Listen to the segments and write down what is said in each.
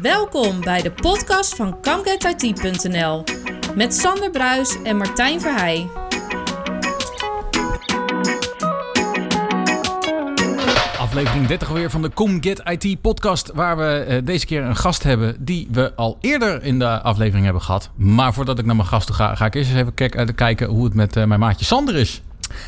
Welkom bij de podcast van ComeGetIT.nl met Sander Bruis en Martijn Verheij. Aflevering 30 weer van de Com Get IT podcast. Waar we eh, deze keer een gast hebben die we al eerder in de aflevering hebben gehad. Maar voordat ik naar mijn gasten ga, ga ik eerst eens even eh, kijken hoe het met eh, mijn maatje Sander is.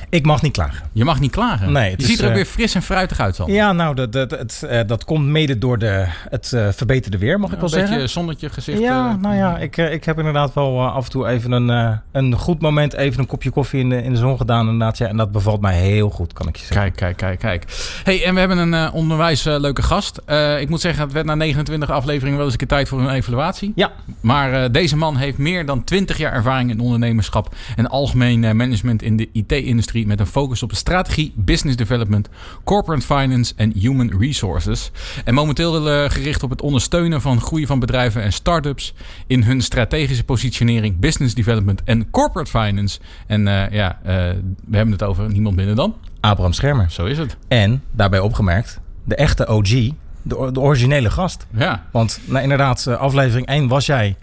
Ik mag niet klagen. Je mag niet klagen. Nee, je het is, ziet er ook eh, weer fris en fruitig uit, Sander. Ja, nou, dat, dat, het, eh, dat komt mede door de, het eh, verbeterde weer, mag ik wel een beetje zeggen. zonnetje gezicht. Ja, nou ja, ik, ik heb inderdaad wel af en toe even een, een goed moment, even een kopje koffie in de, in de zon gedaan. Inderdaad, ja, en dat bevalt mij heel goed, kan ik je zeggen. Kijk, kijk, kijk, kijk. Hey, en we hebben een onderwijs leuke gast. Ik moet zeggen, het werd na 29 afleveringen wel eens een keer tijd voor een evaluatie. Ja. Maar deze man heeft meer dan 20 jaar ervaring in ondernemerschap en algemeen management in de IT-industrie met een focus op strategie, business development, corporate finance en human resources. En momenteel eh, gericht op het ondersteunen van groei van bedrijven en start-ups in hun strategische positionering, business development en corporate finance. En eh, ja, eh, we hebben het over niemand minder dan. Abraham Schermer. Zo is het. En, daarbij opgemerkt, de echte OG, de, originele gast. Ja. Want nou, inderdaad, aflevering 1 was jij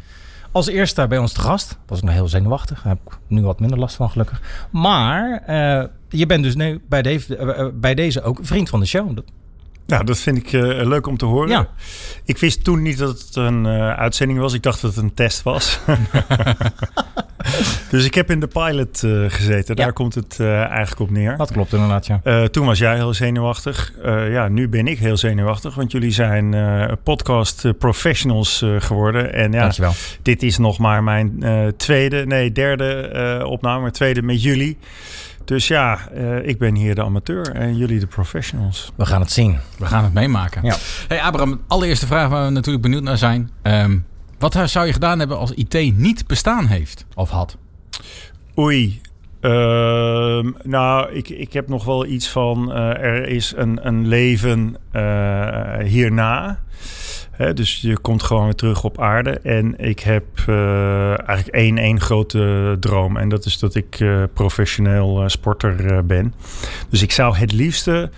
als eerste bij ons te gast. Was ik nog heel zenuwachtig. Daar heb ik nu wat minder last van, gelukkig. Maar eh, je bent dus nu bij, deze- eh, eh, bij deze ook vriend van de show. Dat- Nou, dat vind ik leuk om te horen. Ja. Ik wist toen niet dat het een uitzending was. Ik dacht dat het een test was. dus ik heb in de pilot eh, gezeten. Daar Ja. komt het eh, eigenlijk op neer. Dat klopt inderdaad, ja. Eh, toen was jij heel zenuwachtig. Eh, ja, nu ben ik heel zenuwachtig. Want jullie zijn eh, podcast professionals eh, geworden. En ja, Dankjewel. dit is nog maar mijn eh, tweede, nee, derde eh, opname. Maar tweede met jullie. Dus ja, eh, ik ben hier de amateur en jullie de professionals. We gaan het zien. We gaan het meemaken. Ja. Hey Abraham, allereerste vraag waar we natuurlijk benieuwd naar zijn. Ehm, wat zou je gedaan hebben als IT niet bestaan heeft of had? Oei. Ehm, nou, ik, ik heb nog wel iets van eh, er is een, een leven eh, hierna. Hè, dus je komt gewoon weer terug op aarde. En ik heb eh, eigenlijk één, één grote droom. En dat is dat ik professioneel sporter ben. Dus ik zou het liefste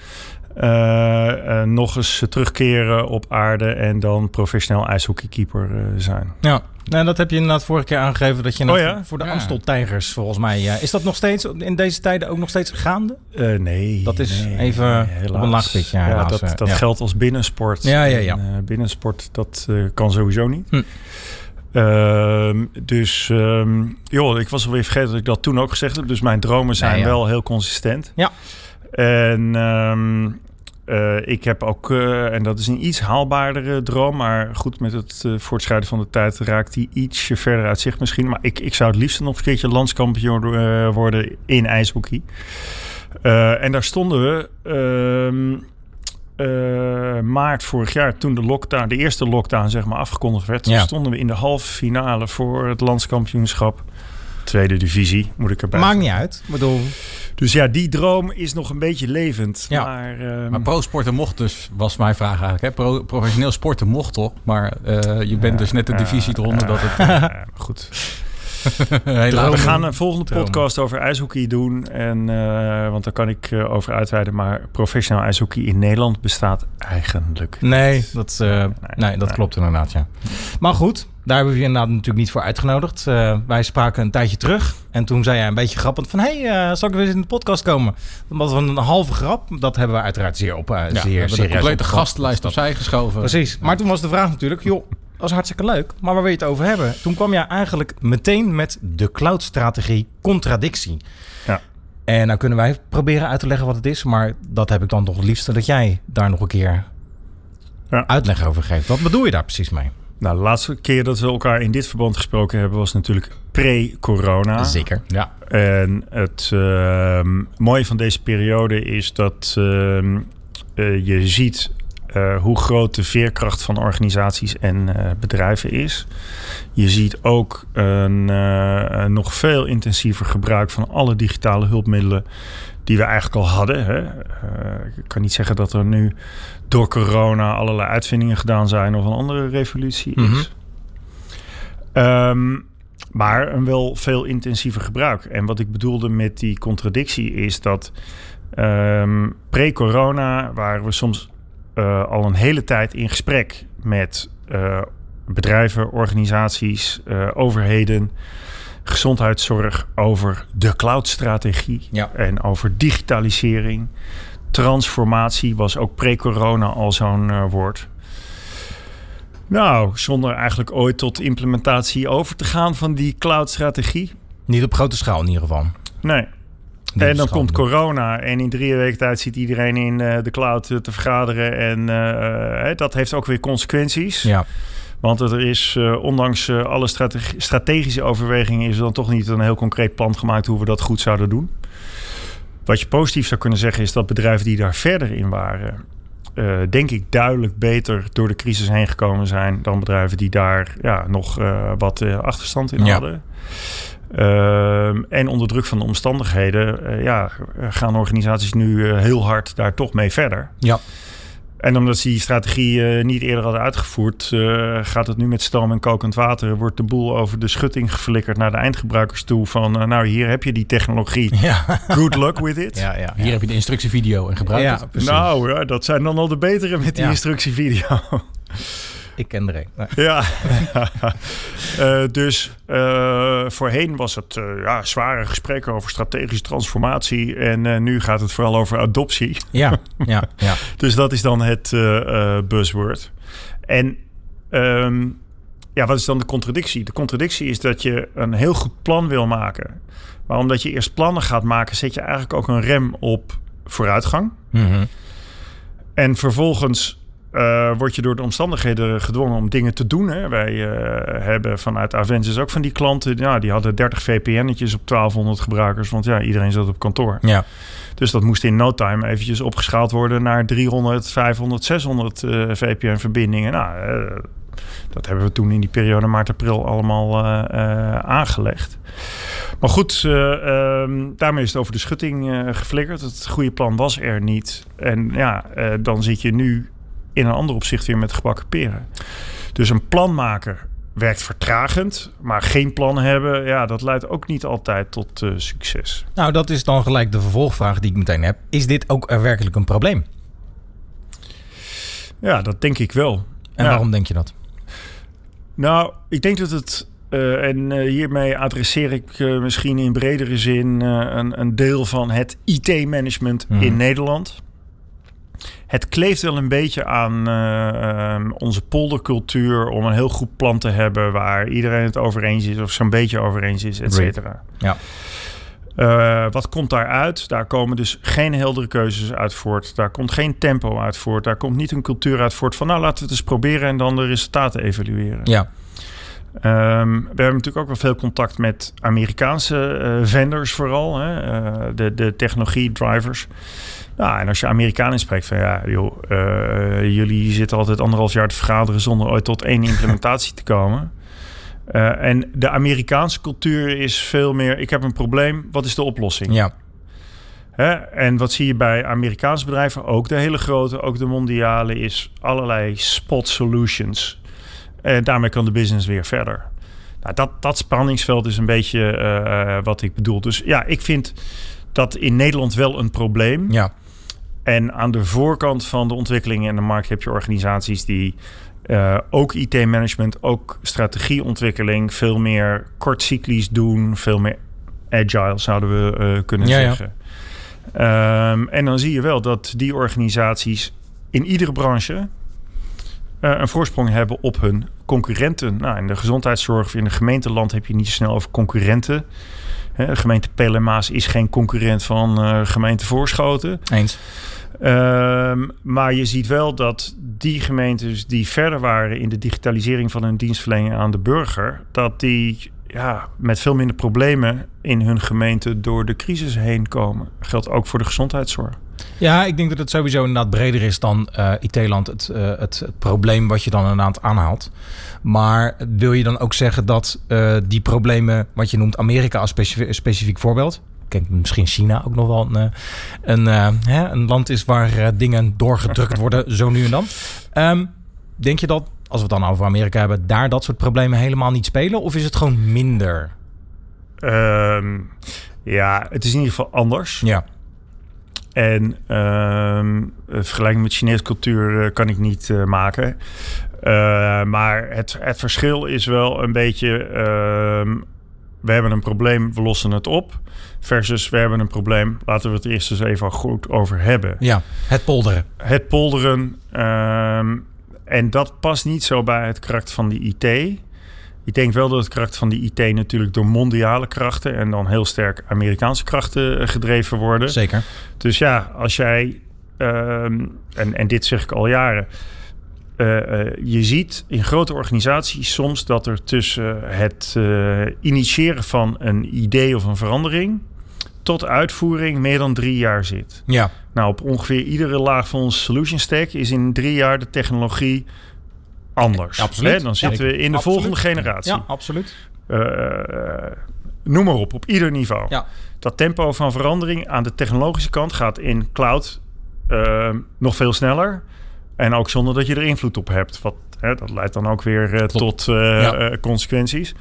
eh, eh, nog eens terugkeren op aarde. En dan professioneel ijshockeykeeper eh, zijn. Ja. Nou, dat heb je inderdaad vorige keer aangegeven dat je Oh ja? voor de Ja. Amstel Tijgers volgens mij. ja. is dat nog steeds in deze tijden ook nog steeds gaande? Eh, nee. Dat is nee, even nee, op een laag pitje, ja, dat dat ja. geldt als binnensport. Ja, ja, ja. En, eh, binnensport, dat eh, kan sowieso niet. Hm. Ehm, dus, ehm, joh, ik was alweer vergeten dat ik dat toen ook gezegd heb. Dus mijn dromen zijn wel heel consistent. Ja. En ehm, eh, ik heb ook, eh, en dat is een iets haalbaardere droom, maar goed, met het eh, voortschrijden van de tijd raakt die ietsje verder uit zicht misschien. Maar ik, ik zou het liefst nog een keertje landskampioen worden in ijshockey. En daar stonden we ehm, eh, maart vorig jaar, toen de lockdown, de eerste lockdown zeg maar afgekondigd werd, Ja. stonden we in de halve finale voor het landskampioenschap. Tweede divisie, moet ik erbij Maakt niet uit. Ik bedoel, Dus ja, die droom is nog een beetje levend. Ja. Maar, ehm, Maar pro-sporten mocht dus, was mijn vraag eigenlijk. Hè? Pro, professioneel sporten mocht toch? Maar eh, je bent dus net de divisie eronder dat het... goed. helaas. We gaan een volgende podcast over ijshockey doen. En, eh, want daar kan ik eh, over uitweiden. Maar professioneel ijshockey in Nederland bestaat eigenlijk nee, dat, eh, nee, dat nee. klopt inderdaad, ja. Maar goed, daar hebben we je inderdaad natuurlijk niet voor uitgenodigd. Eh, wij spraken een tijdje terug. En toen zei jij een beetje grappend van... Hé, hey, eh, zal ik weer eens in de podcast komen? Dat was een halve grap. Dat hebben we uiteraard zeer op. eh, Ja, we zeer hebben de complete opgevat. gastenlijst opzij geschoven. Precies. Maar toen was de vraag natuurlijk, joh, dat is hartstikke leuk. Maar waar wil je het over hebben? Toen kwam jij eigenlijk meteen met de cloud-strategie contradictie. Ja. En nou kunnen wij proberen uit te leggen wat het is. Maar dat heb ik dan toch het liefste dat jij daar nog een keer Ja. uitleg over geeft. Wat bedoel je daar precies mee? Nou, de laatste keer dat we elkaar in dit verband gesproken hebben... was natuurlijk pre-corona. Zeker. Ja, En het ehm, mooie van deze periode is dat ehm, eh, je ziet eh, hoe groot de veerkracht van organisaties en eh, bedrijven is. Je ziet ook een eh, een nog veel intensiever gebruik van alle digitale hulpmiddelen die we eigenlijk al hadden. Hè. Ik kan niet zeggen dat er nu door corona allerlei uitvindingen gedaan zijn of een andere revolutie is. Mhm. Ehm, maar een wel veel intensiever gebruik. En wat ik bedoelde met die contradictie is dat ehm, pre-corona waren we soms eh, al een hele tijd in gesprek met eh, bedrijven, organisaties, eh, overheden, gezondheidszorg over de cloud-strategie Ja. en over digitalisering. Transformatie was ook pre-corona al zo'n woord. Nou, zonder eigenlijk ooit tot implementatie over te gaan van die cloud-strategie. Niet op grote schaal in ieder geval. Nee. En dan komt corona en in drie weken tijd zit iedereen in eh, de cloud te vergaderen. En eh, eh, dat heeft ook weer consequenties. Ja. Want er is, ondanks alle strategi- strategische overwegingen, is er dan toch niet een heel concreet plan gemaakt hoe we dat goed zouden doen. Wat je positief zou kunnen zeggen is dat bedrijven die daar verder in waren, denk ik duidelijk beter door de crisis heen gekomen zijn dan bedrijven die daar ja, nog wat achterstand in Ja. hadden. Ehm, en onder druk van de omstandigheden eh, ja, gaan organisaties nu eh, heel hard daar toch mee verder. Ja. En omdat ze die strategie eh, niet eerder hadden uitgevoerd, eh, gaat het nu met stoom en kokend water. Wordt de boel over de schutting geflikkerd naar de eindgebruikers toe. Van nou, hier heb je die technologie. Ja. Good luck with it. Ja, ja, Hier heb je de instructievideo en gebruik Ja, het. precies. Nou, ja, dat zijn dan al de betere met die Ja. instructievideo. Ik ken er een. Nee. ja. Eh, dus eh, voorheen was het eh, ja, zware gesprekken over strategische transformatie. En nu gaat het vooral over adoptie. Ja, ja, ja. Dus dat is dan het buzzword. En ehm, ja, wat is dan de contradictie? De contradictie is dat je een heel goed plan wil maken. Maar omdat je eerst plannen gaat maken, zet je eigenlijk ook een rem op vooruitgang. Mhm. En vervolgens eh, word je door de omstandigheden gedwongen om dingen te doen. Hè. Wij eh, hebben vanuit Avensis ook van die klanten, ja, die hadden 30 VPN'tjes op 1200 gebruikers. Want ja, iedereen zat op kantoor. Ja. Dus dat moest in no time eventjes opgeschaald worden naar 300, 500, 600 eh, VPN-verbindingen. Nou, eh, dat hebben we toen in die periode maart, april allemaal aangelegd. Maar goed, eh, ehm, daarmee is het over de schutting geflikkerd. Het goede plan was er niet. En ja, dan zit je nu in een ander opzicht weer met gebakken peren. Dus een plan maken werkt vertragend, maar geen plan hebben, ja, dat leidt ook niet altijd tot eh, succes. Nou, dat is dan gelijk de vervolgvraag die ik meteen heb. Is dit ook er werkelijk een probleem? Ja, dat denk ik wel. En Ja. waarom denk je dat? Nou, ik denk dat het. eh, en eh, hiermee adresseer ik eh, misschien in bredere zin eh, een, een deel van het IT-management Mhm. in Nederland. Het kleeft wel een beetje aan eh, ehm, onze poldercultuur om een heel goed plan te hebben waar iedereen het over eens is of zo'n beetje over eens is, et cetera. Ja. Eh, wat komt daaruit? Daar komen dus geen heldere keuzes uit voort. Daar komt geen tempo uit voort. Daar komt niet een cultuur uit voort van... nou, laten we het eens proberen en dan de resultaten evalueren. Ja. Ehm, we hebben natuurlijk ook wel veel contact met Amerikaanse eh, vendors vooral. Hè? eh, de, de technologie drivers. Nou, en als je Amerikanen spreekt van ja, joh, eh, jullie zitten altijd anderhalf jaar te vergaderen zonder ooit tot één implementatie te komen. En de Amerikaanse cultuur is veel meer, ik heb een probleem, wat is de oplossing? Ja. Hè? En wat zie je bij Amerikaanse bedrijven, ook de hele grote, ook de mondiale, is allerlei spot solutions. En daarmee kan de business weer verder. Nou, dat, dat spanningsveld is een beetje eh, wat ik bedoel. Dus ja, ik vind dat in Nederland wel een probleem. Ja. En aan de voorkant van de ontwikkelingen in de markt heb je organisaties die eh, ook IT-management, ook strategieontwikkeling veel meer kortcyclisch doen, veel meer agile zouden we eh, kunnen Ja, ja. zeggen. Ehm, en dan zie je wel dat die organisaties in iedere branche eh, een voorsprong hebben op hun concurrenten. Nou, in de gezondheidszorg of in de gemeenteland heb je niet zo snel over concurrenten. Hè, de gemeente Pelemaas is geen concurrent van eh, gemeente Voorschoten. Eens. Ehm, maar je ziet wel dat die gemeentes die verder waren in de digitalisering van hun dienstverlening aan de burger, dat die ja, met veel minder problemen in hun gemeente door de crisis heen komen. Geldt ook voor de gezondheidszorg. Ja, ik denk dat het sowieso inderdaad breder is dan eh, IT-land, het, eh, het, het probleem wat je dan inderdaad aanhaalt. Maar wil je dan ook zeggen dat eh, die problemen, wat je noemt Amerika als specif- specifiek voorbeeld, denk misschien China ook nog wel een, een, hè, een land is waar dingen doorgedrukt worden, zo nu en dan. Ehm, denk je dat, als we het dan over Amerika hebben, daar dat soort problemen helemaal niet spelen? Of is het gewoon minder? Ehm, ja, het is in ieder geval anders. Ja, En ehm, vergelijking met Chinese cultuur eh, kan ik niet eh, maken. Uh, maar het, het verschil is wel een beetje... ehm, we hebben een probleem, we lossen het op. Versus we hebben een probleem, laten we het eerst eens even goed over hebben. Ja, het polderen. Het polderen. ehm, en dat past niet zo bij het karakter van die IT. Ik denk wel dat het karakter van die IT natuurlijk door mondiale krachten en dan heel sterk Amerikaanse krachten eh, gedreven worden. Zeker. Dus ja, als jij, ehm, en, en dit zeg ik al jaren, eh, eh, je ziet in grote organisaties soms dat er tussen het initiëren van een idee of een verandering tot uitvoering meer dan drie jaar zit. Ja, Nou, op ongeveer iedere laag van onze solution stack is in drie jaar de technologie anders. Absoluut. Hè, Dan zitten we in de Absoluut. volgende generatie. ja absoluut. Eh, noem maar op, op ieder niveau. Ja. Dat tempo van verandering aan de technologische kant gaat in cloud eh, nog veel sneller. En ook zonder dat je er invloed op hebt. Wat, hè, dat leidt dan ook weer eh, tot eh, Ja. eh, consequenties.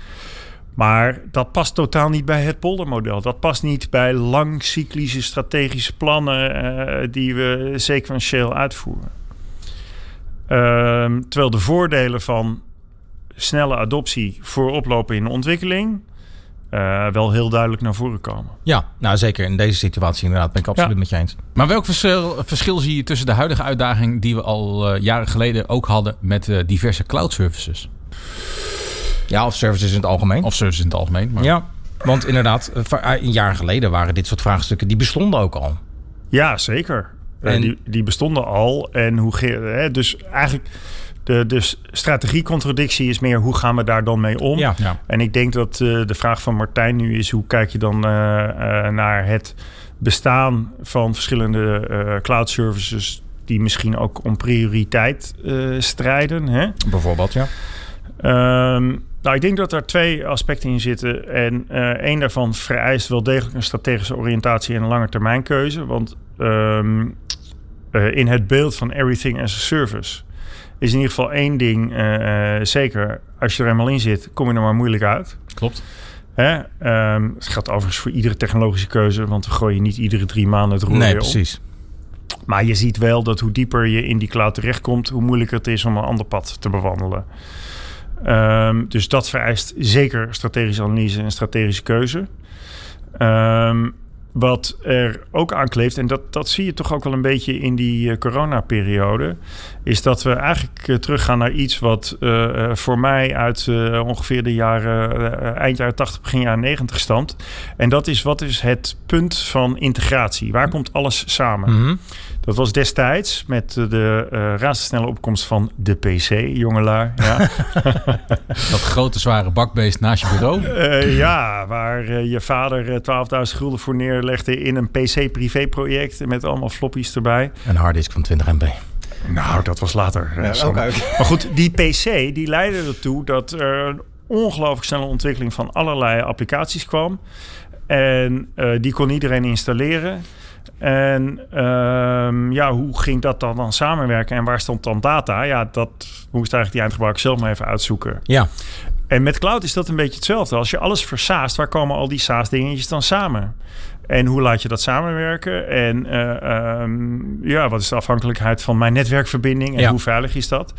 Maar dat past totaal niet bij het poldermodel. Dat past niet bij langcyclische strategische plannen eh, die we sequentieel uitvoeren. Ehm, terwijl de voordelen van snelle adoptie vooroplopen in de ontwikkeling eh, wel heel duidelijk naar voren komen. Ja, nou zeker in deze situatie inderdaad. Ben ik absoluut Ja. met je eens. Maar welk verschil, verschil zie je tussen de huidige uitdaging die we al eh, jaren geleden ook hadden met eh, diverse cloud services? Ja, of services in het algemeen. Of services in het algemeen. Maar Ja, want inderdaad, eh, een jaar geleden waren dit soort vraagstukken, die bestonden ook al. Ja, zeker. Eh, En- die, die bestonden al. En hoe ge- hè, dus eigenlijk de, de strategiecontradictie is meer hoe gaan we daar dan mee om? Ja. Ja. En ik denk dat eh, de vraag van Martijn nu is: hoe kijk je dan eh, eh, naar het bestaan van verschillende eh, cloud services die misschien ook om prioriteit eh, strijden? Hè? Bijvoorbeeld, ja. Ehm, nou, ik denk dat er twee aspecten in zitten. En eh één daarvan vereist wel degelijk een strategische oriëntatie en een lange termijn keuze. Want ehm, eh, in het beeld van everything as a service is in ieder geval één ding eh, eh, zeker. Als je er eenmaal in zit, kom je er maar moeilijk uit. klopt. Hè? Ehm, het geldt overigens voor iedere technologische keuze, want we gooien niet iedere drie maanden het roer Nee, precies. Maar je ziet wel dat hoe dieper je in die cloud terechtkomt, hoe moeilijker het is om een ander pad te bewandelen. Ehm, dus dat vereist zeker strategische analyse en strategische keuze. Ehm, wat er ook aan kleeft, en dat, dat zie je toch ook wel een beetje in die eh, coronaperiode, is dat we eigenlijk eh, teruggaan naar iets wat eh, voor mij uit ongeveer de jaren, eind jaren 80, begin jaren 90 stamt. En dat is wat is het punt van integratie? Waar komt alles samen? Mhm. Dat was destijds met de eh razendsnelle opkomst van de PC, jongelui. Ja, Dat grote zware bakbeest naast je bureau. Eh, ja waar eh, je vader eh, 12.000 gulden voor neerlegde in een PC-privé-project met allemaal floppies erbij. Een harddisk van 20 MB. Nou, dat was later. Maar goed, die PC die leidde ertoe dat er een ongelooflijk snelle ontwikkeling van allerlei applicaties kwam. En eh, die kon iedereen installeren. En ehm, ja, hoe ging dat dan, dan samenwerken en waar stond dan data? Ja, dat moest eigenlijk die eindgebruiker zelf maar even uitzoeken. Ja, En met cloud is dat een beetje hetzelfde. Als je alles versaast, waar komen al die SaaS-dingetjes dan samen? En hoe laat je dat samenwerken? En eh, ehm, ja, wat is de afhankelijkheid van mijn netwerkverbinding en Ja. hoe veilig is dat?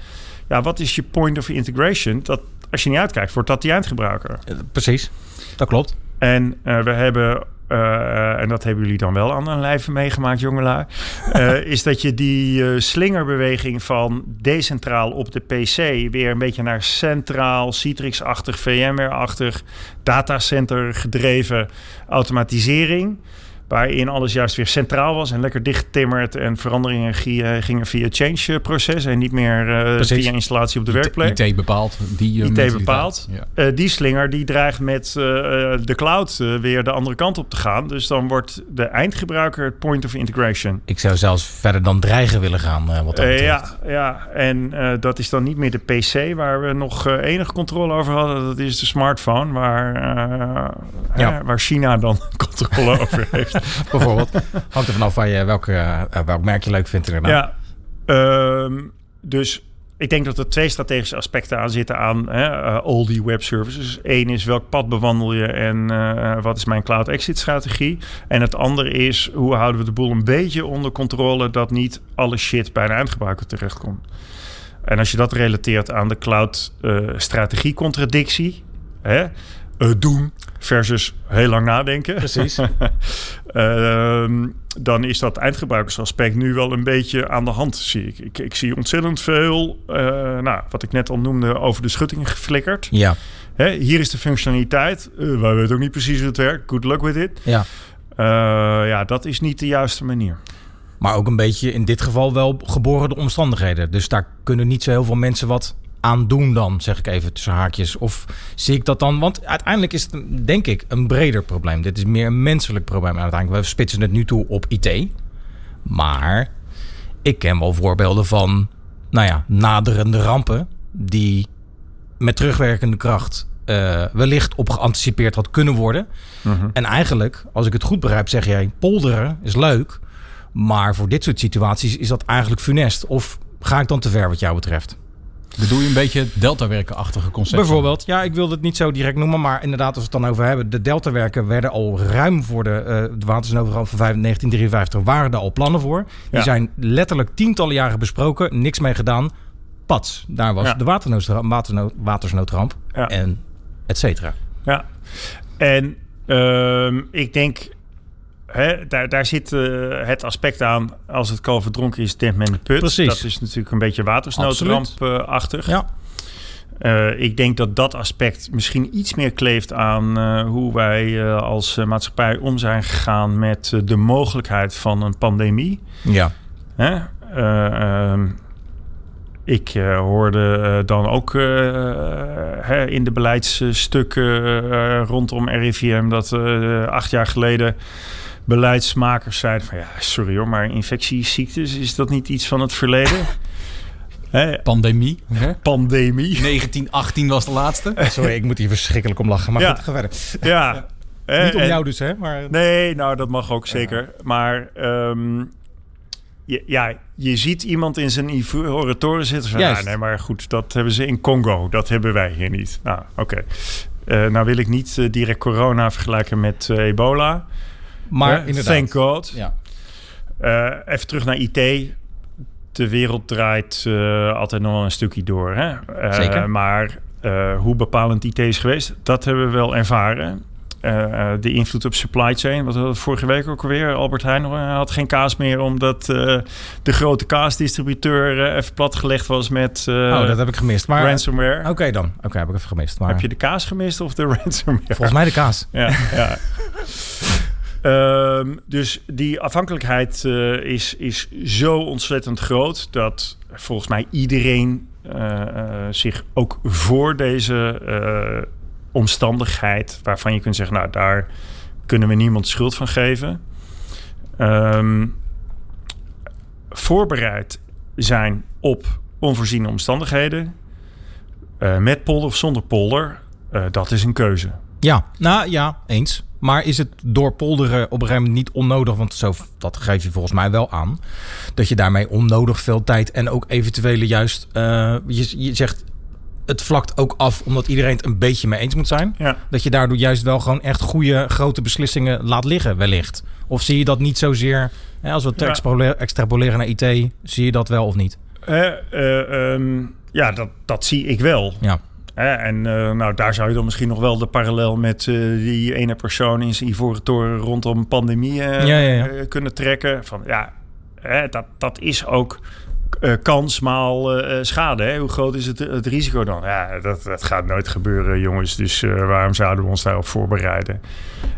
Ja, wat is je point of integration? Dat als je niet uitkijkt, wordt dat die eindgebruiker. eh, precies. Dat klopt. En eh, we hebben, eh, en dat hebben jullie dan wel aan een lijve meegemaakt, jongelui, eh, is dat je die eh, slingerbeweging van decentraal op de PC weer een beetje naar centraal, Citrix-achtig, VMware-achtig, datacenter gedreven automatisering. Waarin alles juist weer centraal was en lekker dichtgetimmerd en veranderingen eh, gingen via change-proces en niet meer eh, via installatie op de werkplek. IT bepaalt. Die, eh, IT bepaalt. Ja. Eh, die slinger die dreigt met eh, eh, de cloud eh, weer de andere kant op te gaan. Dus dan wordt de eindgebruiker het point of integration. Ik zou zelfs verder dan dreigen willen gaan. eh, wat dat Eh, ja, ja, en eh, dat is dan niet meer de PC waar we nog eh, enige controle over hadden. Dat is de smartphone waar, eh, Ja. eh, waar China dan controle over heeft. Bijvoorbeeld. Hangt er vanaf waar je, welke, eh, welk merk je leuk vindt inderdaad. Ja, ehm, dus ik denk dat er twee strategische aspecten aan zitten aan hè, eh, al die web services. Eén is welk pad bewandel je en eh, wat is mijn cloud exit strategie. En het andere is hoe houden we de boel een beetje onder controle dat niet alle shit bij een eindgebruiker terechtkomt. En als je dat relateert aan de cloud eh, strategie contradictie, hè, eh, doen versus heel lang nadenken. Precies. Ehm, dan is dat eindgebruikersaspect nu wel een beetje aan de hand, zie ik. Ik, ik zie ontzettend veel, eh, nou, wat ik net al noemde, over de schuttingen geflikkerd. Ja. Hè, hier is de functionaliteit. Eh, wij weten ook niet precies hoe het werkt. Good luck with it. ja. Eh, ja, dat is niet de juiste manier. Maar ook een beetje in dit geval wel geboren de omstandigheden. Dus daar kunnen niet zo heel veel mensen wat aan doen dan, zeg ik even tussen haakjes. Of zie ik dat dan? Want uiteindelijk is het, denk ik, een breder probleem. Dit is meer een menselijk probleem uiteindelijk. We spitsen het nu toe op IT. Maar ik ken wel voorbeelden van, nou ja, naderende rampen... die met terugwerkende kracht eh, wellicht op geanticipeerd had kunnen worden. En eigenlijk, als ik het goed begrijp, zeg jij... polderen is leuk, maar voor dit soort situaties is dat eigenlijk funest. Of ga ik dan te ver wat jou betreft? Bedoel je een beetje deltawerken-achtige concept? Bijvoorbeeld, ja, ik wilde het niet zo direct noemen, maar inderdaad, als we het dan over hebben, de deltawerken werden al ruim voor de, eh de watersnoodramp van 1953 waren er al plannen voor. Die Ja. zijn letterlijk tientallen jaren besproken, niks mee gedaan. Pats, daar was Ja. de watersnoodramp, watersnood, watersnoodramp Ja. en et cetera. Ja, en ehm, ik denk, hè, daar, daar zit eh, het aspect aan, als het kalf verdronken is, dempt men de put. Precies. Dat is natuurlijk een beetje watersnoodramp-achtig. Ja, Eh, ik denk dat dat aspect misschien iets meer kleeft aan eh, hoe wij eh, als eh, maatschappij om zijn gegaan met eh, de mogelijkheid van een pandemie. ja. Eh, ehm, ik eh, hoorde eh, dan ook eh, in de beleidsstukken eh, rondom RIVM dat eh, acht jaar geleden beleidsmakers zeiden van ja, sorry hoor, maar infectieziektes, is dat niet iets van het verleden? Hè, Pandemie. Hè? pandemie. 1918 was de laatste. Sorry, ik moet hier verschrikkelijk om lachen, maar Ja. goed, ga verder. Ja. Hè, Niet om en- jou dus, hè? Maar Nee, nou dat mag ook zeker. Maar ehm, je, ja, je ziet iemand in zijn ivoren toren zitten. Van, ah, nee, maar goed, dat hebben ze in Congo. Dat hebben wij hier niet. Nou, oké. Eh, nou wil ik niet eh, direct corona vergelijken met eh, ebola. Maar inderdaad. Thank God. Ja. Eh, even terug naar IT. De wereld draait eh, altijd nog wel een stukje door. Hè? Eh, Zeker. Maar hoe bepalend IT is geweest, dat hebben we wel ervaren. De invloed op supply chain, wat we vorige week ook alweer. Albert Heijn had geen kaas meer omdat de grote kaasdistributeur even platgelegd was met oh, dat heb ik gemist. Maar ransomware. Oké dan. Oké, heb ik even gemist. Maar Heb je de kaas gemist of de ransomware? volgens mij de kaas. Ja, ja. Ehm, dus die afhankelijkheid eh, is, is zo ontzettend groot dat volgens mij iedereen eh, eh, zich ook voor deze omstandigheid, waarvan je kunt zeggen, nou daar kunnen we niemand schuld van geven, ehm, voorbereid zijn op onvoorziene omstandigheden, met polder of zonder polder, dat is een keuze. Ja, nou ja, eens. Maar is het door polderen op een gegeven moment niet onnodig? Want zo, dat geef je volgens mij wel aan. Dat je daarmee onnodig veel tijd en ook eventuele juist... eh, je, je zegt, het vlakt ook af omdat iedereen het een beetje mee eens moet zijn. Ja. Dat je daardoor juist wel gewoon echt goede grote beslissingen laat liggen wellicht. Of zie je dat niet zozeer... Hè, als we het Ja. extrapoleren naar IT, zie je dat wel of niet? Eh, eh, ehm, ja, dat, dat zie ik wel. Ja. Hè, en eh, nou, daar zou je dan misschien nog wel de parallel met eh, die ene persoon in zijn ivoren toren rondom pandemie eh, Ja, ja, ja. kunnen trekken. Van ja, hè, dat, dat is ook kans maal eh, schade. Hè? Hoe groot is het, het risico dan? Ja, dat, dat gaat nooit gebeuren, jongens. Dus waarom zouden we ons daarop voorbereiden?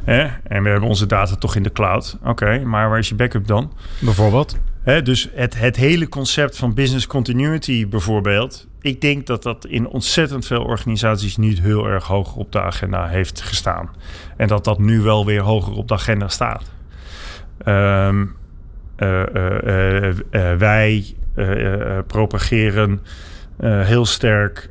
En we hebben onze data toch in de cloud. Oké, maar waar is je backup dan? Bijvoorbeeld? Dus het, het hele concept van business continuity bijvoorbeeld. Ik denk dat dat in ontzettend veel organisaties niet heel erg hoog op de agenda heeft gestaan. En dat dat nu wel weer hoger op de agenda staat. Ehm, eh, eh, eh, wij propageren heel sterk.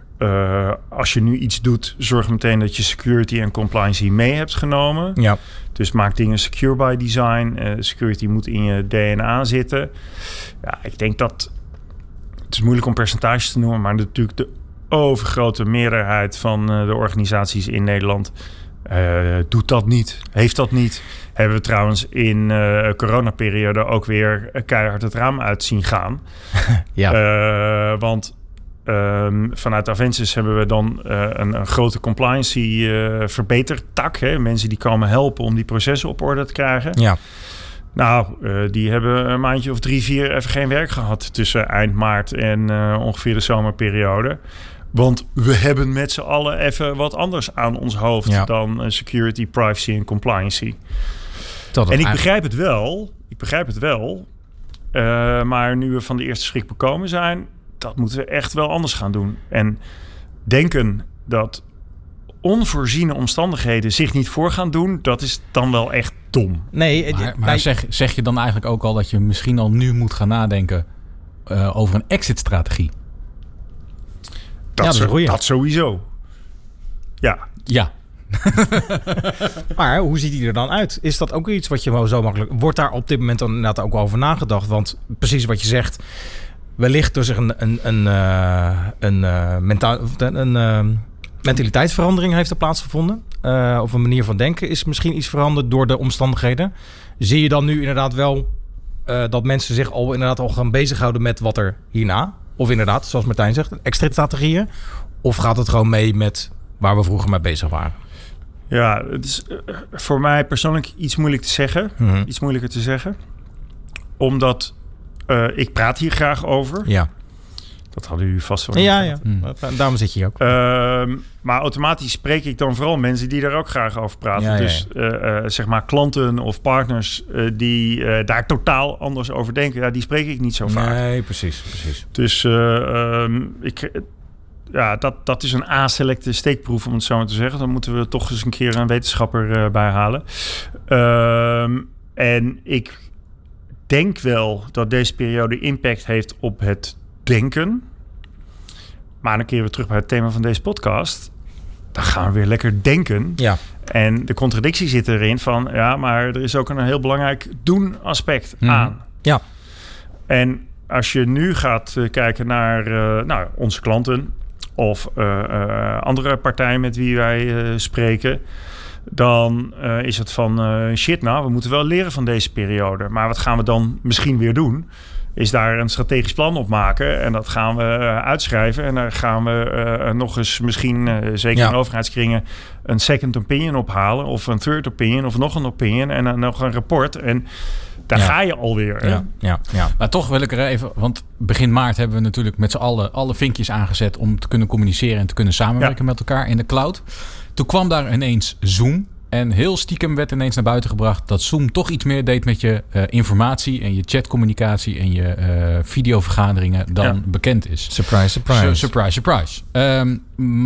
als je nu iets doet, zorg meteen dat je security en compliance hier mee hebt genomen. Ja. Dus maak dingen secure by design. Security moet in je DNA zitten. Ja, ik denk dat het is moeilijk om percentages te noemen, maar natuurlijk de overgrote meerderheid van eh, de organisaties in Nederland eh, doet dat niet, heeft dat niet. Hebben we trouwens in uh, coronaperiode ook weer keihard het raam uit zien gaan. Ja. Eh, want ehm, vanuit Avensis hebben we dan eh, een, een grote compliancy eh verbetertak. Hè? Mensen die komen helpen om die processen op orde te krijgen. ja. Nou, eh, die hebben een maandje of drie, vier even geen werk gehad tussen eind maart en eh, ongeveer de zomerperiode. Want we hebben met z'n allen even wat anders aan ons hoofd Ja. dan eh, security, privacy en compliancy. Dat En ik eigenlijk- begrijp het wel. Ik begrijp het wel. Maar nu we van de eerste schrik bekomen zijn, dat moeten we echt wel anders gaan doen. En denken dat onvoorziene omstandigheden zich niet voor gaan doen, dat is dan wel echt dom. Nee, Maar, zeg, zeg je dan eigenlijk ook al dat je misschien al nu moet gaan nadenken eh, over een exit-strategie? Dat, dat zo- dat sowieso. Ja, Ja. Maar hoe ziet die er dan uit? Is dat ook iets wat je wel zo makkelijk... Wordt daar op dit moment dan inderdaad ook over nagedacht? Want precies wat je zegt... Wellicht door zich een, een, een, eh, een, eh, mentaal, een, een mentaliteitsverandering heeft er plaatsgevonden. Eh, of een manier van denken is misschien iets veranderd door de omstandigheden. Zie je dan nu inderdaad wel eh, dat mensen zich al inderdaad al gaan bezighouden met wat er hierna? Of inderdaad, zoals Martijn zegt, extra strategieën? Of gaat het gewoon mee met waar we vroeger mee bezig waren? ja het is eh, voor mij persoonlijk iets moeilijk te zeggen. Mhm. Iets moeilijker te zeggen. Omdat ik praat hier graag over. Ja. Dat hadden u vast wel. Ja, ja. Hmm. Daarom zit je hier ook. Ehm, maar automatisch spreek ik dan vooral mensen die daar ook graag over praten. Ja, ja, ja. Dus eh, eh, zeg maar klanten of partners eh, die eh, daar totaal anders over denken, ja, die spreek ik niet zo vaak. Nee, precies, precies. Dus eh, ehm, ik, ja, dat, dat is een A-selecte steekproef, om het zo maar te zeggen. Dan moeten we toch eens een keer een wetenschapper eh bij halen. Ehm, en ik denk wel dat deze periode impact heeft op het denken. Maar dan keren we terug bij het thema van deze podcast. Dan gaan we weer lekker denken. Ja, En de contradictie zit erin van... ja, maar er is ook een heel belangrijk doen-aspect Mhm. aan. ja, En als je nu gaat eh, kijken naar eh, nou, onze klanten of eh, andere partijen met wie wij spreken, dan is het van shit, nou, we moeten wel leren van deze periode. Maar wat gaan we dan misschien weer doen? Is daar een strategisch plan op maken en dat gaan we eh, uitschrijven. En daar gaan we eh, nog eens misschien, eh, zeker Ja. in overheidskringen, een second opinion ophalen. Of een third opinion of nog een opinion en dan nog een rapport. En daar Ja. ga je alweer. ja, ja, ja. Maar toch wil ik er even, want begin maart hebben we natuurlijk met z'n allen alle vinkjes aangezet om te kunnen communiceren en te kunnen samenwerken met elkaar in de cloud. Toen kwam daar ineens Zoom. En heel stiekem werd ineens naar buiten gebracht dat Zoom toch iets meer deed met je eh, informatie en je chatcommunicatie en je eh, videovergaderingen dan Ja. bekend is. Surprise, surprise. Su- surprise, surprise. Ehm,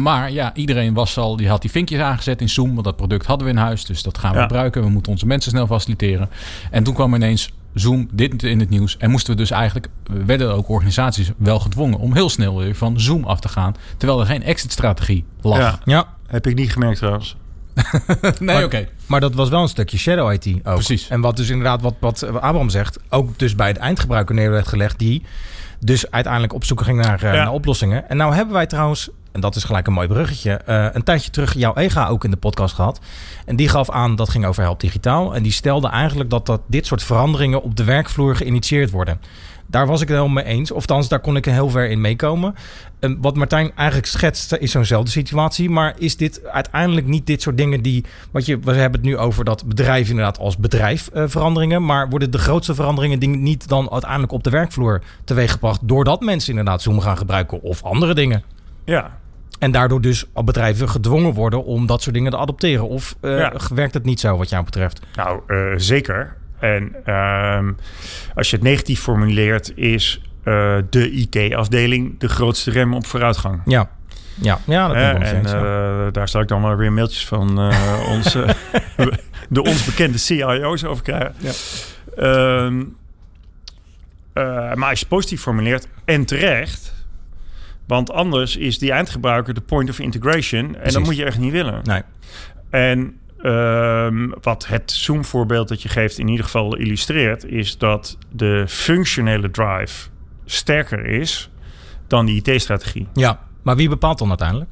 maar ja, iedereen was al, die had die vinkjes aangezet in Zoom. Want dat product hadden we in huis. Dus dat gaan we Ja. gebruiken. We moeten onze mensen snel faciliteren. En toen kwam ineens Zoom dit in het nieuws. En moesten we dus eigenlijk, werden ook organisaties wel gedwongen om heel snel weer van Zoom af te gaan. Terwijl er geen exit-strategie lag. Ja. ja, Heb ik niet gemerkt trouwens. nee, oké. maar dat was wel een stukje shadow IT ook. Precies. En wat dus inderdaad, wat, wat Abraham zegt, ook dus bij het eindgebruiker neer werd gelegd, die dus uiteindelijk op zoek ging naar, eh, Ja. naar oplossingen. En nou hebben wij trouwens, en dat is gelijk een mooi bruggetje, eh, een tijdje terug jouw EGA ook in de podcast gehad. En die gaf aan, dat ging over Help Digitaal. En die stelde eigenlijk dat, dat dit soort veranderingen op de werkvloer geïnitieerd worden. Daar was ik het helemaal mee eens. Of althans, daar kon ik heel ver in meekomen. En wat Martijn eigenlijk schetst, is zo'nzelfde situatie. Maar is dit uiteindelijk niet dit soort dingen die... Wat je, we hebben het nu over dat bedrijf inderdaad als bedrijf eh, veranderingen. Maar worden de grootste veranderingen die niet dan uiteindelijk op de werkvloer teweeggebracht... doordat mensen inderdaad Zoom gaan gebruiken of andere dingen? Ja, En daardoor dus al bedrijven gedwongen worden om dat soort dingen te adopteren. Of eh, Ja. werkt het niet zo wat jou betreft? nou eh, zeker. En ehm, als je het negatief formuleert, is eh, de IT-afdeling de grootste rem op vooruitgang. Ja, ja, ja dat Eh, en ja. eh, daar zal ik dan wel weer mailtjes van onze, de ons bekende CIO's over krijgen. Ehm, eh, maar als je positief formuleert, en terecht... Want anders is die eindgebruiker de point of integration. En Precies. dat moet je echt niet willen. Nee. En ehm, wat het Zoom-voorbeeld dat je geeft in ieder geval illustreert, is dat de functionele drive sterker is dan die IT-strategie. Ja, maar wie bepaalt dan uiteindelijk?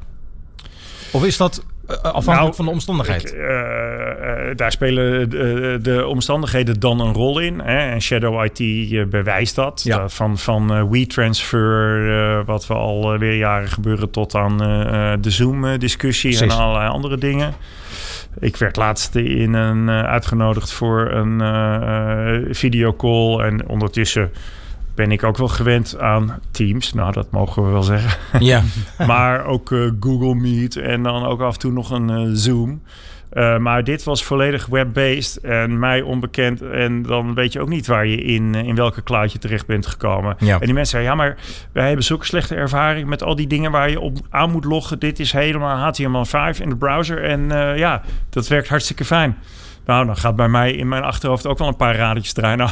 Of is dat eh, afhankelijk Nou, van de omstandigheid? Ik, eh, eh, daar spelen de, de omstandigheden dan een rol in. Hè? En Shadow IT eh, bewijst dat. Ja. Dat van van eh, WeTransfer, eh, wat we al eh, weer jaren gebeuren, tot aan eh, eh, de Zoom-discussie en allerlei andere dingen. Ik werd laatst in een, eh, uitgenodigd voor een eh, eh, videocall. En ondertussen ben ik ook wel gewend aan Teams. Nou, dat mogen we wel zeggen. ja. maar ook Google Meet en dan ook af en toe nog een Zoom. Eh, maar dit was volledig web-based en mij onbekend. En dan weet je ook niet waar je in, eh, in welke cloud je terecht bent gekomen. Ja. En die mensen zeiden, ja, maar wij hebben zulke slechte ervaring met al die dingen waar je op aan moet loggen. Dit is helemaal HTML5 in de browser. En eh, ja, dat werkt hartstikke fijn. Nou, dan gaat bij mij in mijn achterhoofd ook wel een paar radertjes draaien. Nou,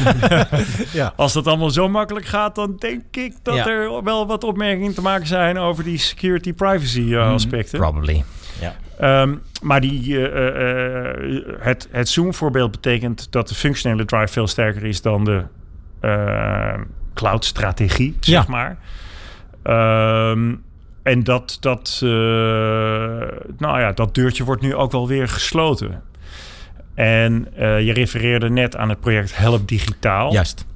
ja. als dat allemaal zo makkelijk gaat, dan denk ik dat Ja. er wel wat opmerkingen te maken zijn over die security privacy eh, aspecten. Probably. Ja. Ehm, maar die, eh, eh, eh, het, het Zoom-voorbeeld betekent dat de functionele drive veel sterker is dan de eh, cloud-strategie, zeg Ja. maar. Ehm, en dat, dat, nou ja, dat deurtje wordt nu ook wel weer gesloten. En je refereerde net aan het project Help Digitaal Juist.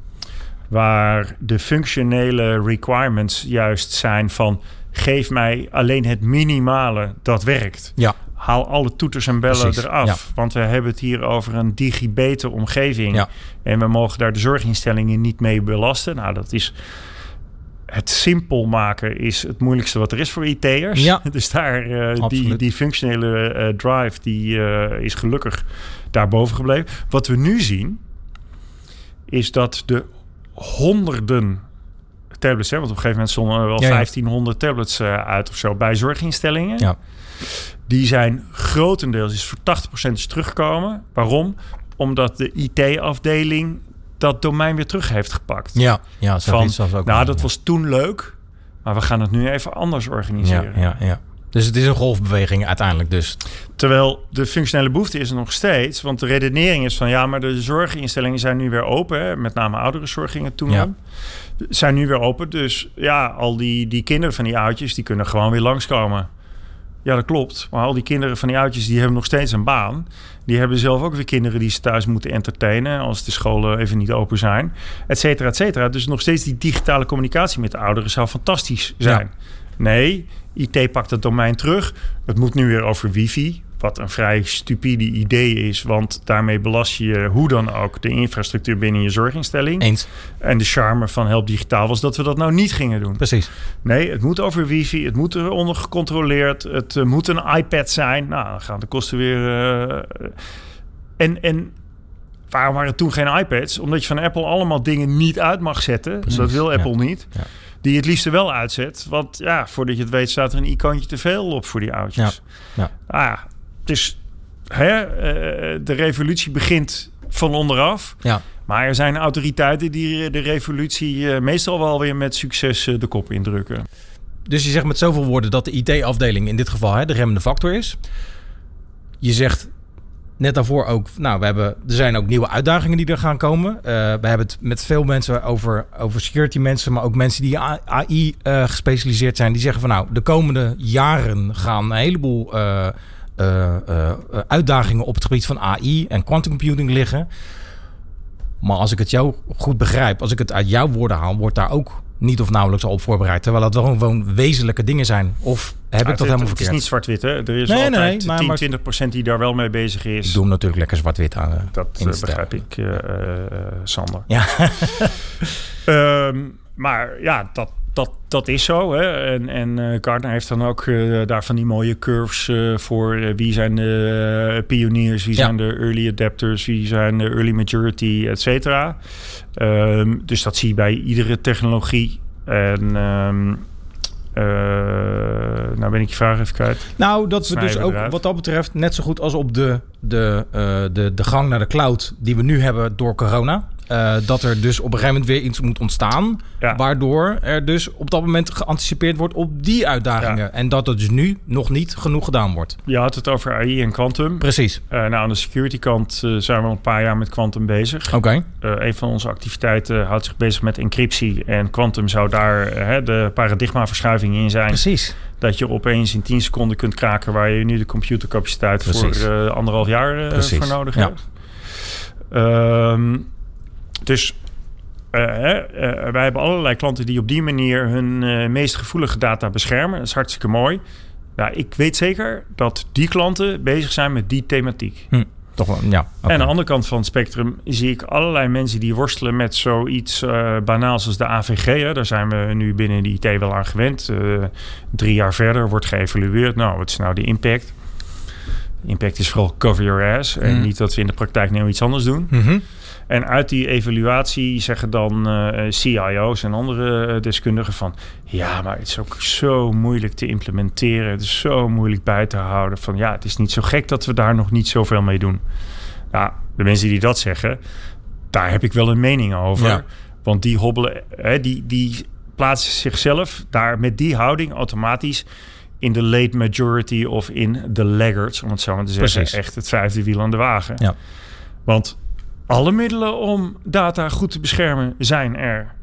Waar de functionele requirements juist zijn van geef mij alleen het minimale dat werkt. Ja. Haal alle toeters en bellen Precies, eraf. ja. Want we hebben het hier over een digibete omgeving. Ja. En we mogen daar de zorginstellingen niet mee belasten. Nou, dat is... Het simpel maken is het moeilijkste wat er is voor IT'ers. Ja. Dus daar, eh, die, die functionele eh, drive, die eh, is gelukkig daarboven gebleven. Wat we nu zien, is dat de honderden tablets, hè, want op een gegeven moment stonden er wel Ja, ja. 1500 tablets eh, uit of zo bij zorginstellingen. Ja. Die zijn grotendeels, is voor 80% is teruggekomen. Waarom? Omdat de IT-afdeling dat domein weer terug heeft gepakt. Ja. Ja, zo Van, iets ook nou, dat ja. was toen leuk, maar we gaan het nu even anders Ja, organiseren. ja, ja. Dus het is een golfbeweging uiteindelijk dus. Terwijl de functionele behoefte is er nog steeds. Want de redenering is van ja, maar de zorginstellingen zijn nu weer open. Hè, met name oudere zorg ging het toen Ja. om. Zijn nu weer open. Dus ja, al die, die kinderen van die oudjes, die kunnen gewoon weer langskomen. Ja, dat klopt. Maar al die kinderen van die oudjes, die hebben nog steeds een baan. Die hebben zelf ook weer kinderen die ze thuis moeten entertainen. Als de scholen even niet open zijn. Et cetera, et cetera. Dus nog steeds die digitale communicatie met de ouderen zou fantastisch zijn. Nee, IT pakt het domein terug. Het moet nu weer over wifi. Wat een vrij stupide idee is. Want daarmee belast je hoe dan ook de infrastructuur binnen je zorginstelling. Eens. En de charme van Help Digitaal was dat we dat nou niet gingen doen. Precies. Nee, het moet over wifi. Het moet eronder gecontroleerd. Het eh, moet een iPad zijn. Nou, dan gaan de kosten weer... eh, en, en waarom waren toen geen iPads? Omdat je van Apple allemaal dingen niet uit mag zetten. Dat wil ja. Apple niet. Ja. Die het liefst wel uitzet. Want ja, voordat je het weet staat er een icoontje te veel op voor die oudjes. Ja. Ah, ja, dus hè, eh, de revolutie begint van onderaf. Ja. Maar er zijn autoriteiten die de revolutie eh, meestal wel weer met succes eh, de kop indrukken. Dus je zegt met zoveel woorden dat de IT-afdeling in dit geval hè, de remmende factor is. Je zegt net daarvoor ook, nou, we hebben, er zijn ook nieuwe uitdagingen die er gaan komen. Eh, we hebben het met veel mensen over, over security mensen, maar ook mensen die AI eh, gespecialiseerd zijn. Die zeggen van nou, de komende jaren gaan een heleboel eh, uitdagingen op het gebied van AI en quantum computing liggen. Maar als ik het jou goed begrijp, als ik het uit jouw woorden haal, wordt daar ook niet of nauwelijks al op voorbereid. Terwijl het wel gewoon wezenlijke dingen zijn. Of heb ik het, dat helemaal het verkeerd? is niet zwart-wit, hè? Er is Nee, altijd nee, maar- 10, maar- 20 procent die daar wel mee bezig is. Doe hem natuurlijk lekker zwart-wit aan. eh, Dat eh, begrijp ik, eh, Sander. Ja. Ehm, maar ja, dat, dat, dat is zo. Hè? En, en eh, Gartner heeft dan ook eh, daar van die mooie curves eh, voor. wie zijn de pioniers, wie Ja. zijn de early adapters, wie zijn de early majority, et cetera. Ehm, dus dat zie je bij iedere technologie. En eh, nou ben ik je vraag even kwijt. Nou, dat we dus ook eruit. wat dat betreft net zo goed als op de, de, de, de gang naar de cloud die we nu hebben door corona. Eh, dat er dus op een gegeven moment weer iets moet ontstaan. Ja. Waardoor er dus op dat moment geanticipeerd wordt op die uitdagingen. Ja. En dat er dus nu nog niet genoeg gedaan wordt. Je had het over AI en quantum. Precies. Eh, nou, aan de security kant eh, zijn we al een paar jaar met quantum bezig. Oké. Eh, een van onze activiteiten houdt zich bezig met encryptie. En quantum zou daar eh, de paradigmaverschuiving in zijn. Precies. Dat je opeens in 10 seconden kunt kraken... waar je nu de computercapaciteit Precies. voor anderhalf jaar voor nodig ja. hebt. Ehm, dus eh, eh, wij hebben allerlei klanten die op die manier... hun eh, meest gevoelige data beschermen. Dat is hartstikke mooi. Nou, ik weet zeker dat die klanten bezig zijn met die thematiek. Toch wel, ja. En aan de andere kant van het spectrum zie ik allerlei mensen die worstelen met zoiets banaals als de AVG. Hè. Daar zijn we nu binnen de IT wel aan gewend. Drie jaar verder wordt geëvalueerd. Nou, wat is nou de impact? De impact is vooral cover your ass. En Mhm. niet dat we in de praktijk nou iets anders doen. Mhm. En uit die evaluatie zeggen dan eh, CIO's en andere eh, deskundigen van... ja, maar het is ook zo moeilijk te implementeren. Het is zo moeilijk bij te houden. Van ja, het is niet zo gek dat we daar nog niet zoveel mee doen. Nou, de mensen die dat zeggen, daar heb ik wel een mening over. Ja. Want die hobbelen, hè, die, die plaatsen zichzelf daar met die houding automatisch in de late majority of in de laggards, om het zo maar te zeggen. Precies. Echt het vijfde wiel aan de wagen. Ja. Want alle middelen om data goed te beschermen zijn er.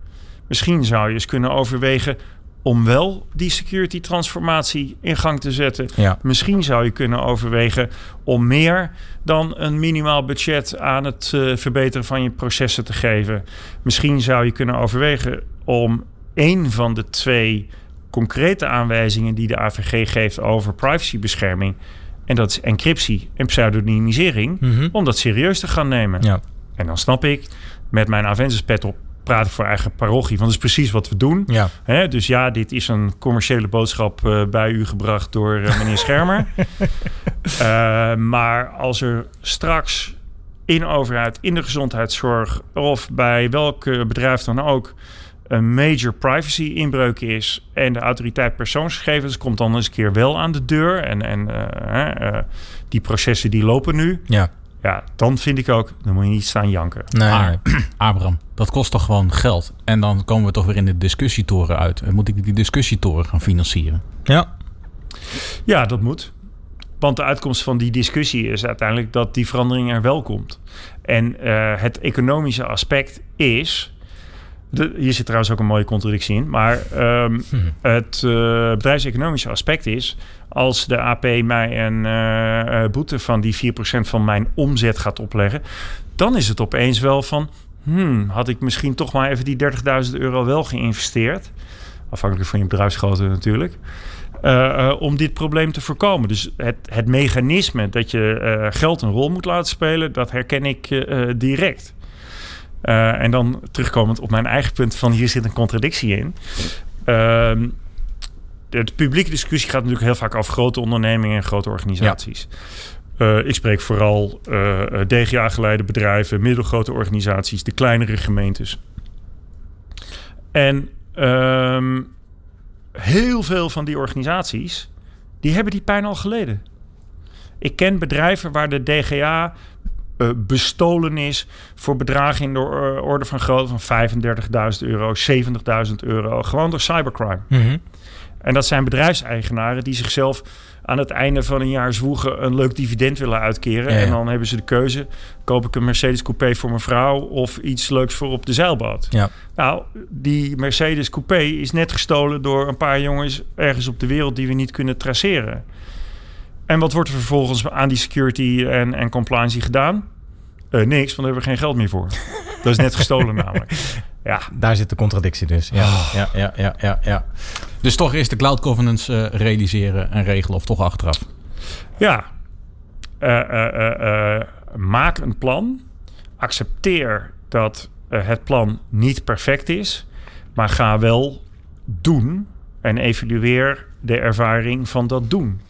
Misschien zou je eens kunnen overwegen om wel die security transformatie in gang te zetten. Ja. Misschien zou je kunnen overwegen om meer dan een minimaal budget aan het eh, verbeteren van je processen te geven. Misschien zou je kunnen overwegen om één van de twee concrete aanwijzingen die de AVG geeft over privacybescherming, en dat is encryptie en pseudonymisering, Mhm. om dat serieus te gaan nemen. Ja. En dan snap ik, met mijn Aventus pet op, praat ik voor eigen parochie, want dat is precies wat we doen. Ja. Hè, dus ja, dit is een commerciële boodschap eh, bij u gebracht door eh, meneer Schermer. Eh, maar als er straks in overheid, in de gezondheidszorg of bij welk bedrijf dan ook een major privacy inbreuk is en de autoriteit persoonsgegevens komt dan eens een keer wel aan de deur en, en die processen die lopen nu, Ja. Ja, dan vind ik ook, dan moet je niet staan janken. Nee. Maar, Abraham, dat kost toch gewoon geld? En dan komen we toch weer in de discussietoren uit. En moet ik die discussietoren gaan financieren? Ja. Ja, dat moet. Want de uitkomst van die discussie is uiteindelijk dat die verandering er wel komt. En eh, het economische aspect is. De, hier zit trouwens ook een mooie contradictie in. Maar ehm, het eh, bedrijfseconomische aspect is. Als de AP mij een eh, eh, boete van die 4% van mijn omzet gaat opleggen. dan is het opeens wel van. Hmm, had ik misschien toch maar even die 30.000 euro wel geïnvesteerd. Afhankelijk van je bedrijfsgrootte natuurlijk. eh, om dit probleem te voorkomen. Dus het, het mechanisme dat je geld een rol moet laten spelen, dat herken ik direct. En dan terugkomend op mijn eigen punt van hier zit een contradictie in. De, de publieke discussie gaat natuurlijk heel vaak over grote ondernemingen en grote organisaties. Eh, ik spreek vooral eh, DGA-geleide bedrijven, middelgrote organisaties, de kleinere gemeentes. En ehm, heel veel van die organisaties, die hebben die pijn al geleden. Ik ken bedrijven waar de DGA eh, bestolen is voor bedragen in de orde van grootte van 35.000 euro, 70.000 euro, gewoon door cybercrime. Mhm. En dat zijn bedrijfseigenaren die zichzelf aan het einde van een jaar zwoegen een leuk dividend willen uitkeren. Ja, ja. En dan hebben ze de keuze: koop ik een Mercedes Coupé voor mijn vrouw of iets leuks voor op de zeilboot? Ja. Nou, die Mercedes Coupé is net gestolen door een paar jongens ergens op de wereld die we niet kunnen traceren. En wat wordt er vervolgens aan die security en, en compliance gedaan? Eh, niks, want daar hebben we geen geld meer voor. Dat is net gestolen namelijk. Ja, Daar zit de contradictie dus. Ja, ja, ja, ja, ja, ja. Dus toch eerst de cloud governance eh, realiseren en regelen of toch achteraf? Ja. Eh, eh, maak een plan. Accepteer dat het plan niet perfect is. Maar ga wel doen. En evalueer de ervaring van dat doen.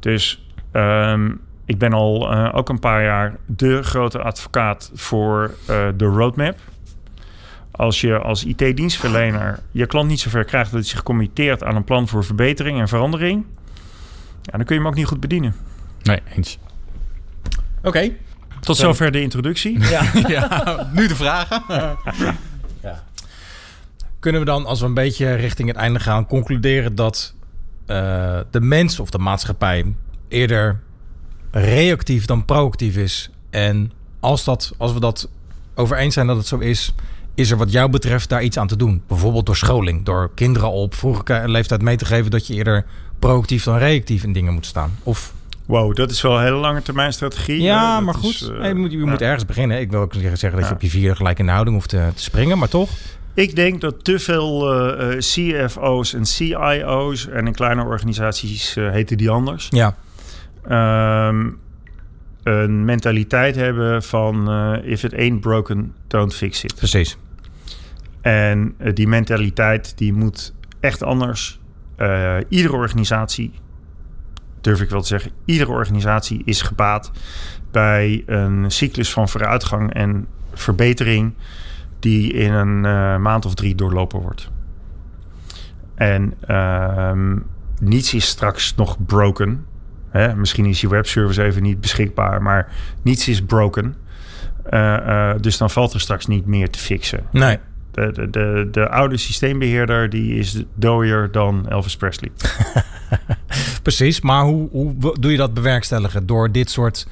Dus ehm, ik ben al ook een paar jaar de grote advocaat voor de roadmap. Als je als IT-dienstverlener je klant niet zover krijgt dat hij zich committeert aan een plan voor verbetering en verandering, ja, dan kun je hem ook niet goed bedienen. Nee, eens. Oké. Tot zover de introductie. Ja. ja, nu de vragen. Kunnen we dan, als we een beetje richting het einde gaan, concluderen dat eh, de mens of de maatschappij eerder reactief dan proactief is? En als, dat, als we dat over eens zijn dat het zo is, is er wat jou betreft daar iets aan te doen? Bijvoorbeeld door scholing, door kinderen al op vroege leeftijd mee te geven dat je eerder proactief dan reactief in dingen moet staan? Of Wow, dat is wel een hele lange termijn strategie. ja, Eh, maar is, goed. eh, je moet, je moet ergens beginnen. Ik wil ook zeggen dat je op je vierde gelijk in de houding hoeft te, te springen, maar toch? Ik denk dat te veel eh, eh, CFO's en CIO's... en in kleine organisaties eh, heten die anders... Ja. ehm, een mentaliteit hebben van... eh, if it ain't broken, don't fix it. Precies. En eh, die mentaliteit die moet echt anders. Eh, iedere organisatie, durf ik wel te zeggen, iedere organisatie is gebaat bij een cyclus van vooruitgang en verbetering die in een eh, maand of drie doorlopen wordt. En ehm, niets is straks nog broken. Hè? Misschien is je webservice even niet beschikbaar, maar niets is broken. Dus dan valt er straks niet meer te fixen. Nee. De, de, de, de oude systeembeheerder die is dooier dan Elvis Presley. Precies, maar hoe, hoe doe je dat bewerkstelligen? Door dit soort,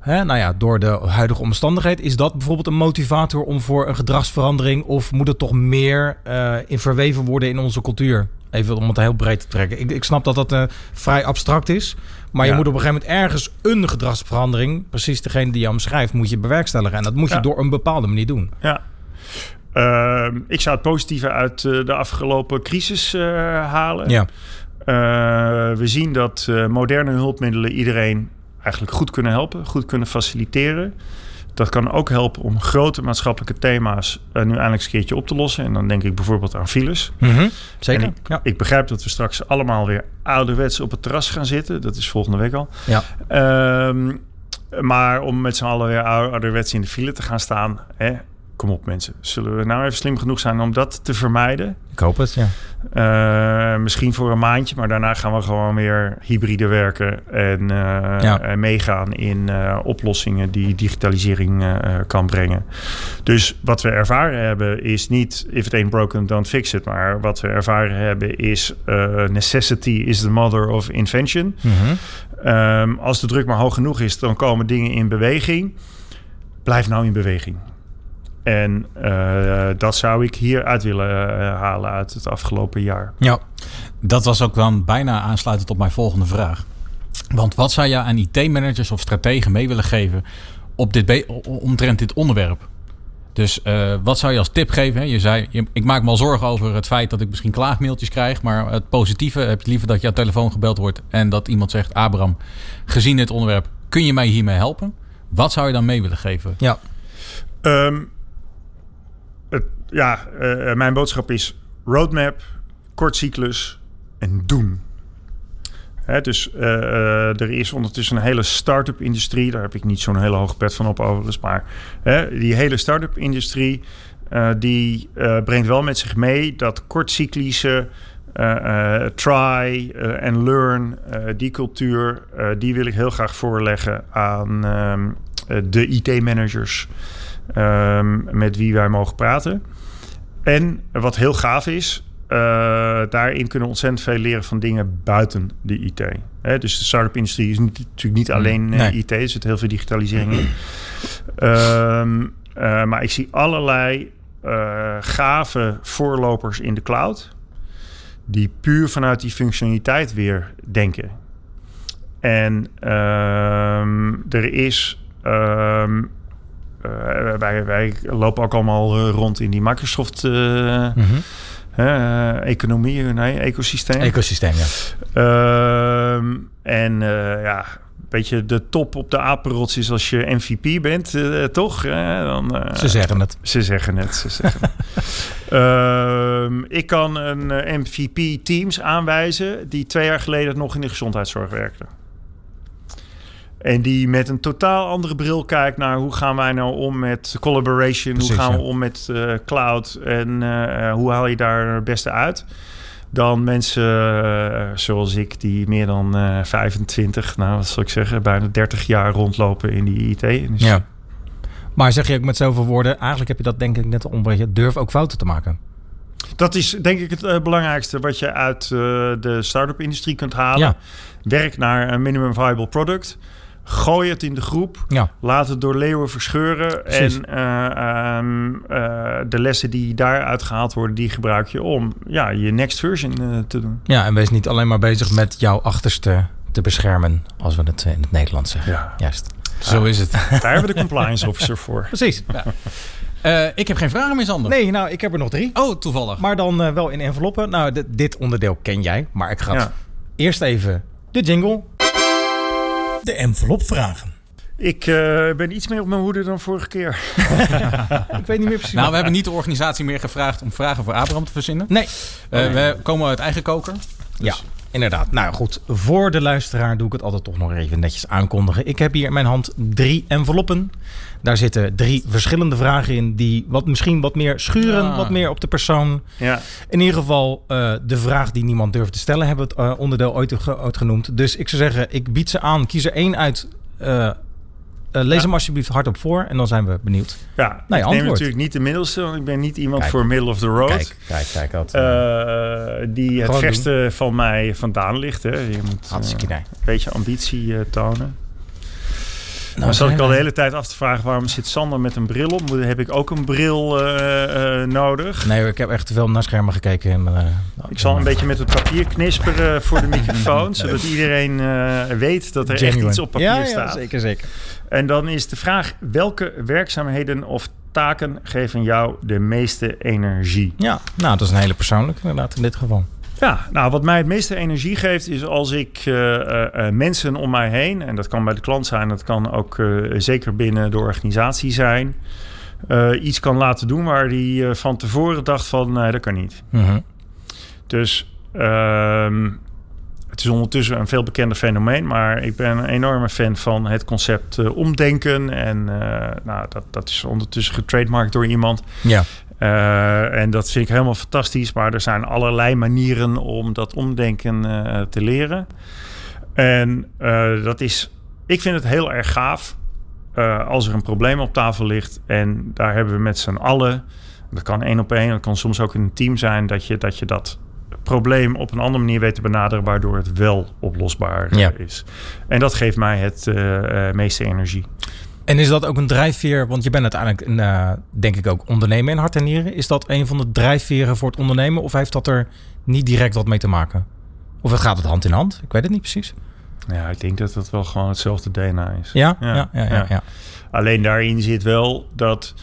hè, nou ja, door de huidige omstandigheid. Is dat bijvoorbeeld een motivator om voor een gedragsverandering? Of moet het toch meer eh, in verweven worden in onze cultuur? Even om het heel breed te trekken. Ik, ik snap dat dat eh, vrij abstract is. Maar je moet op een gegeven moment ergens een gedragsverandering, precies degene die je omschrijft, moet je bewerkstelligen. En dat moet je Ja. door een bepaalde manier doen. Ja. Ehm, ik zou het positieve uit eh, de afgelopen crisis eh, halen. Ja, Eh, we zien dat moderne hulpmiddelen iedereen eigenlijk goed kunnen helpen, goed kunnen faciliteren. Dat kan ook helpen om grote maatschappelijke thema's nu eindelijk eens een keertje op te lossen. En dan denk ik bijvoorbeeld aan files. zeker. En ik, ja. ik begrijp dat we straks allemaal weer ouderwets op het terras gaan zitten. Dat is volgende week al. Ja. Ehm, maar om met z'n allen weer ouder- ouderwets in de file te gaan staan. Hè? Kom op mensen. Zullen we nou even slim genoeg zijn om dat te vermijden? Ik hoop het, ja. Eh, misschien voor een maandje, maar daarna gaan we gewoon weer hybride werken en, eh, Ja. en meegaan in eh, oplossingen die digitalisering kan brengen. Dus wat we ervaren hebben is niet if it ain't broken, don't fix it. Maar wat we ervaren hebben is necessity is the mother of invention. Mhm. Ehm, als de druk maar hoog genoeg is, dan komen dingen in beweging. Blijf nou in beweging. En eh, dat zou ik hieruit willen eh, halen uit het afgelopen jaar. Ja. Dat was ook dan bijna aansluitend op mijn volgende vraag. Want wat zou je aan IT-managers of strategen mee willen geven op dit omtrent dit onderwerp? Dus eh, wat zou je als tip geven? hè? Je zei, je- ik maak me al zorgen over het feit dat ik misschien klaagmailtjes krijg. Maar het positieve heb je liever dat jouw telefoon gebeld wordt en dat iemand zegt: Abraham, gezien dit onderwerp, kun je mij hiermee helpen? Wat zou je dan mee willen geven? Ja. Ehm, ja, eh, mijn boodschap is roadmap, kort cyclus en doen. Hè, dus eh, eh, er is ondertussen een hele start-up industrie. Daar heb ik niet zo'n hele hoge pet van op overigens. Maar hè, die hele start-up industrie... eh, die eh, brengt wel met zich mee dat kortcyclische... eh, eh, try eh, and learn, eh, die cultuur... eh, die wil ik heel graag voorleggen aan ehm, eh, de IT-managers... ehm, met wie wij mogen praten. En wat heel gaaf is, eh, daarin kunnen we ontzettend veel leren van dingen buiten de IT. Hè, dus de start-up industrie is niet, natuurlijk niet alleen eh, Nee. IT, er zit heel veel digitalisering in. Ehm, eh, maar ik zie allerlei gave voorlopers in de cloud, die puur vanuit die functionaliteit weer denken. En ehm, er is. ehm, eh, wij, wij lopen ook allemaal eh, rond in die Microsoft eh, economie, nee, ecosysteem. Ecosysteem, ja. Ehm, en eh, ja, weet je, de top op de apenrots is als je MVP bent, toch? Dan, Ze zeggen het. ze zeggen het. Ze zeggen het. Ehm, ik kan een eh, MVP Teams aanwijzen die twee jaar geleden nog in de gezondheidszorg werkte. En die met een totaal andere bril kijkt naar hoe gaan wij nou om met collaboration, Precies, hoe gaan we om met eh, cloud en eh, hoe haal je daar het beste uit. dan mensen eh, zoals ik die meer dan eh 25, nou wat zal ik zeggen, bijna 30 jaar rondlopen in die IT-industrie. Ja. Maar zeg je ook met zoveel woorden, eigenlijk heb je dat denk ik net al ontbreken. Durf ook fouten te maken. Dat is denk ik het eh, belangrijkste wat je uit eh, de start-up industrie kunt halen. Ja. Werk naar een minimum viable product. Gooi het in de groep. Ja. Laat het door leeuwen verscheuren. Precies. En eh, ehm, eh, de lessen die daaruit gehaald worden, die gebruik je om ja, je next version eh, te doen. Ja, en wees niet alleen maar bezig met jouw achterste te beschermen, als we het in het Nederlands zeggen. Ja. Juist. Zo is het. Daar hebben we de compliance officer voor. Precies. Eh, ik heb geen vragen meer, Sander. Nee, nou, ik heb er nog drie. Oh, toevallig. Maar dan wel in enveloppen. Nou, dit- dit onderdeel ken jij. Maar ik ga Ja. eerst even de jingle. De envelop vragen. Ik eh, ben iets meer op mijn hoede dan vorige keer. Ik weet niet meer precies. nou, we hebben niet de organisatie meer gevraagd om vragen voor Abraham te verzinnen. Nee. Eh, We komen uit eigen koker. Ja, inderdaad. Nou goed, voor de luisteraar doe ik het altijd toch nog even netjes aankondigen. Ik heb hier in mijn hand drie enveloppen. Daar zitten drie verschillende vragen in die wat, misschien wat meer schuren, Ja. wat meer op de persoon. Ja. In ieder geval eh, de vraag die niemand durft te stellen, hebben we het eh, onderdeel ooit genoemd. Dus ik zou zeggen, ik bied ze aan. Kies er één uit. eh, eh, lees Ja. hem alsjeblieft hardop voor en dan zijn we benieuwd. Ja, Nee, ik neem natuurlijk niet de middelste, want ik ben niet iemand Kijk. voor middle of the road. Kijk, kijk, kijk. Dat, Eh, die het verste van mij vandaan ligt. Hè. Je moet eh, idee. een beetje ambitie eh, tonen. Nou, Dan zat ik al de hele tijd af te vragen... waarom zit Sander met een bril op? Moet- Heb ik ook een bril eh, eh, nodig? Nee, ik heb echt te veel naar schermen gekeken. eh, Ik zal een beetje met het papier knisperen voor de microfoon... zodat iedereen eh, weet dat er Genuine. echt iets op papier ja, staat. Ja, zeker, zeker. En dan is de vraag... welke werkzaamheden of taken geven jou de meeste energie? Ja, nou, dat is een hele persoonlijke inderdaad in dit geval. Ja, nou, wat mij het meeste energie geeft is als ik eh, eh, eh, mensen om mij heen, en dat kan bij de klant zijn, dat kan ook zeker binnen de organisatie zijn, iets kan laten doen waar die van tevoren dacht van nee, dat kan niet. Mhm. Dus ehm, het is ondertussen een veel bekender fenomeen, maar ik ben een enorme fan van het concept eh, omdenken. En eh, nou, dat, dat is ondertussen getrademarkt door iemand. Ja, Eh, en dat vind ik helemaal fantastisch. Maar er zijn allerlei manieren om dat omdenken te leren. En dat is, ik vind het heel erg gaaf als er een probleem op tafel ligt. En daar hebben we met z'n allen, dat kan één op één, dat kan soms ook in een team zijn, dat je dat, je dat probleem op een andere manier weet te benaderen, waardoor het wel oplosbaar eh, Ja. is. En dat geeft mij het eh, eh, meeste energie. En is dat ook een drijfveer? Want je bent uiteindelijk, een, denk ik ook, ondernemer in hart en nieren. Is dat een van de drijfveren voor het ondernemen? Of heeft dat er niet direct wat mee te maken? Of het gaat het hand in hand? Ik weet het niet precies. Ja, ik denk dat dat wel gewoon hetzelfde DNA is. Ja, Ja, ja, ja, ja. ja. ja. Alleen daarin zit wel dat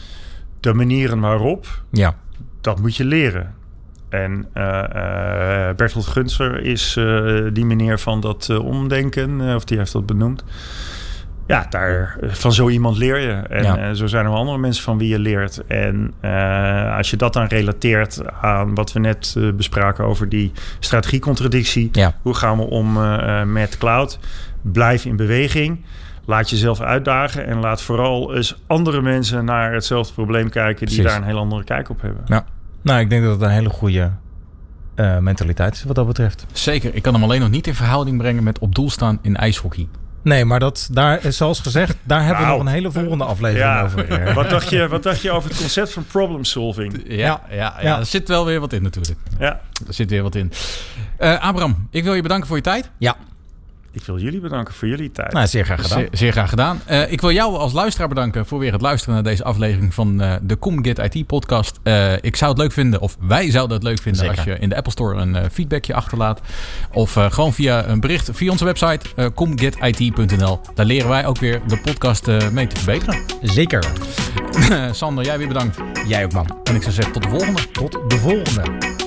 de manieren waarop, ja. dat moet je leren. En eh eh, Bertolt Gunster is eh, die meneer van dat omdenken, of die heeft dat benoemd. Ja, daar, van zo iemand leer je. En Ja. zo zijn er wel andere mensen van wie je leert. En als je dat dan relateert aan wat we net bespraken over die strategiecontradictie. Ja. Hoe gaan we om met cloud? Blijf in beweging. Laat jezelf uitdagen en laat vooral eens andere mensen naar hetzelfde probleem kijken die Precies. daar een heel andere kijk op hebben. ja. Nou, ik denk dat het een hele goede eh, mentaliteit is wat dat betreft. Zeker. Ik kan hem alleen nog niet in verhouding brengen met op doel staan in ijshockey. Nee, maar dat, daar, zoals gezegd, daar hebben we nog een hele volgende aflevering Ja, over. wat dacht, je, wat dacht je over het concept van problem solving? Ja, ja, ja, Ja. er zit wel weer wat in natuurlijk. Ja, Er zit weer wat in. Eh Abraham, ik wil je bedanken voor je tijd. Ja, ik wil jullie bedanken voor jullie tijd. nou, zeer graag gedaan. Zeer, zeer graag gedaan. Eh, ik wil jou als luisteraar bedanken voor weer het luisteren naar deze aflevering van eh, de ComGet IT podcast. Eh, ik zou het leuk vinden, of wij zouden het leuk vinden, Zeker. als je in de Apple Store een feedbackje achterlaat. Of eh, gewoon via een bericht via onze website comgetit.nl. Daar leren wij ook weer de podcast mee te verbeteren. Zeker. Sander, jij weer bedankt. Jij ook, man. En ik zou zeggen tot de volgende. Tot de volgende.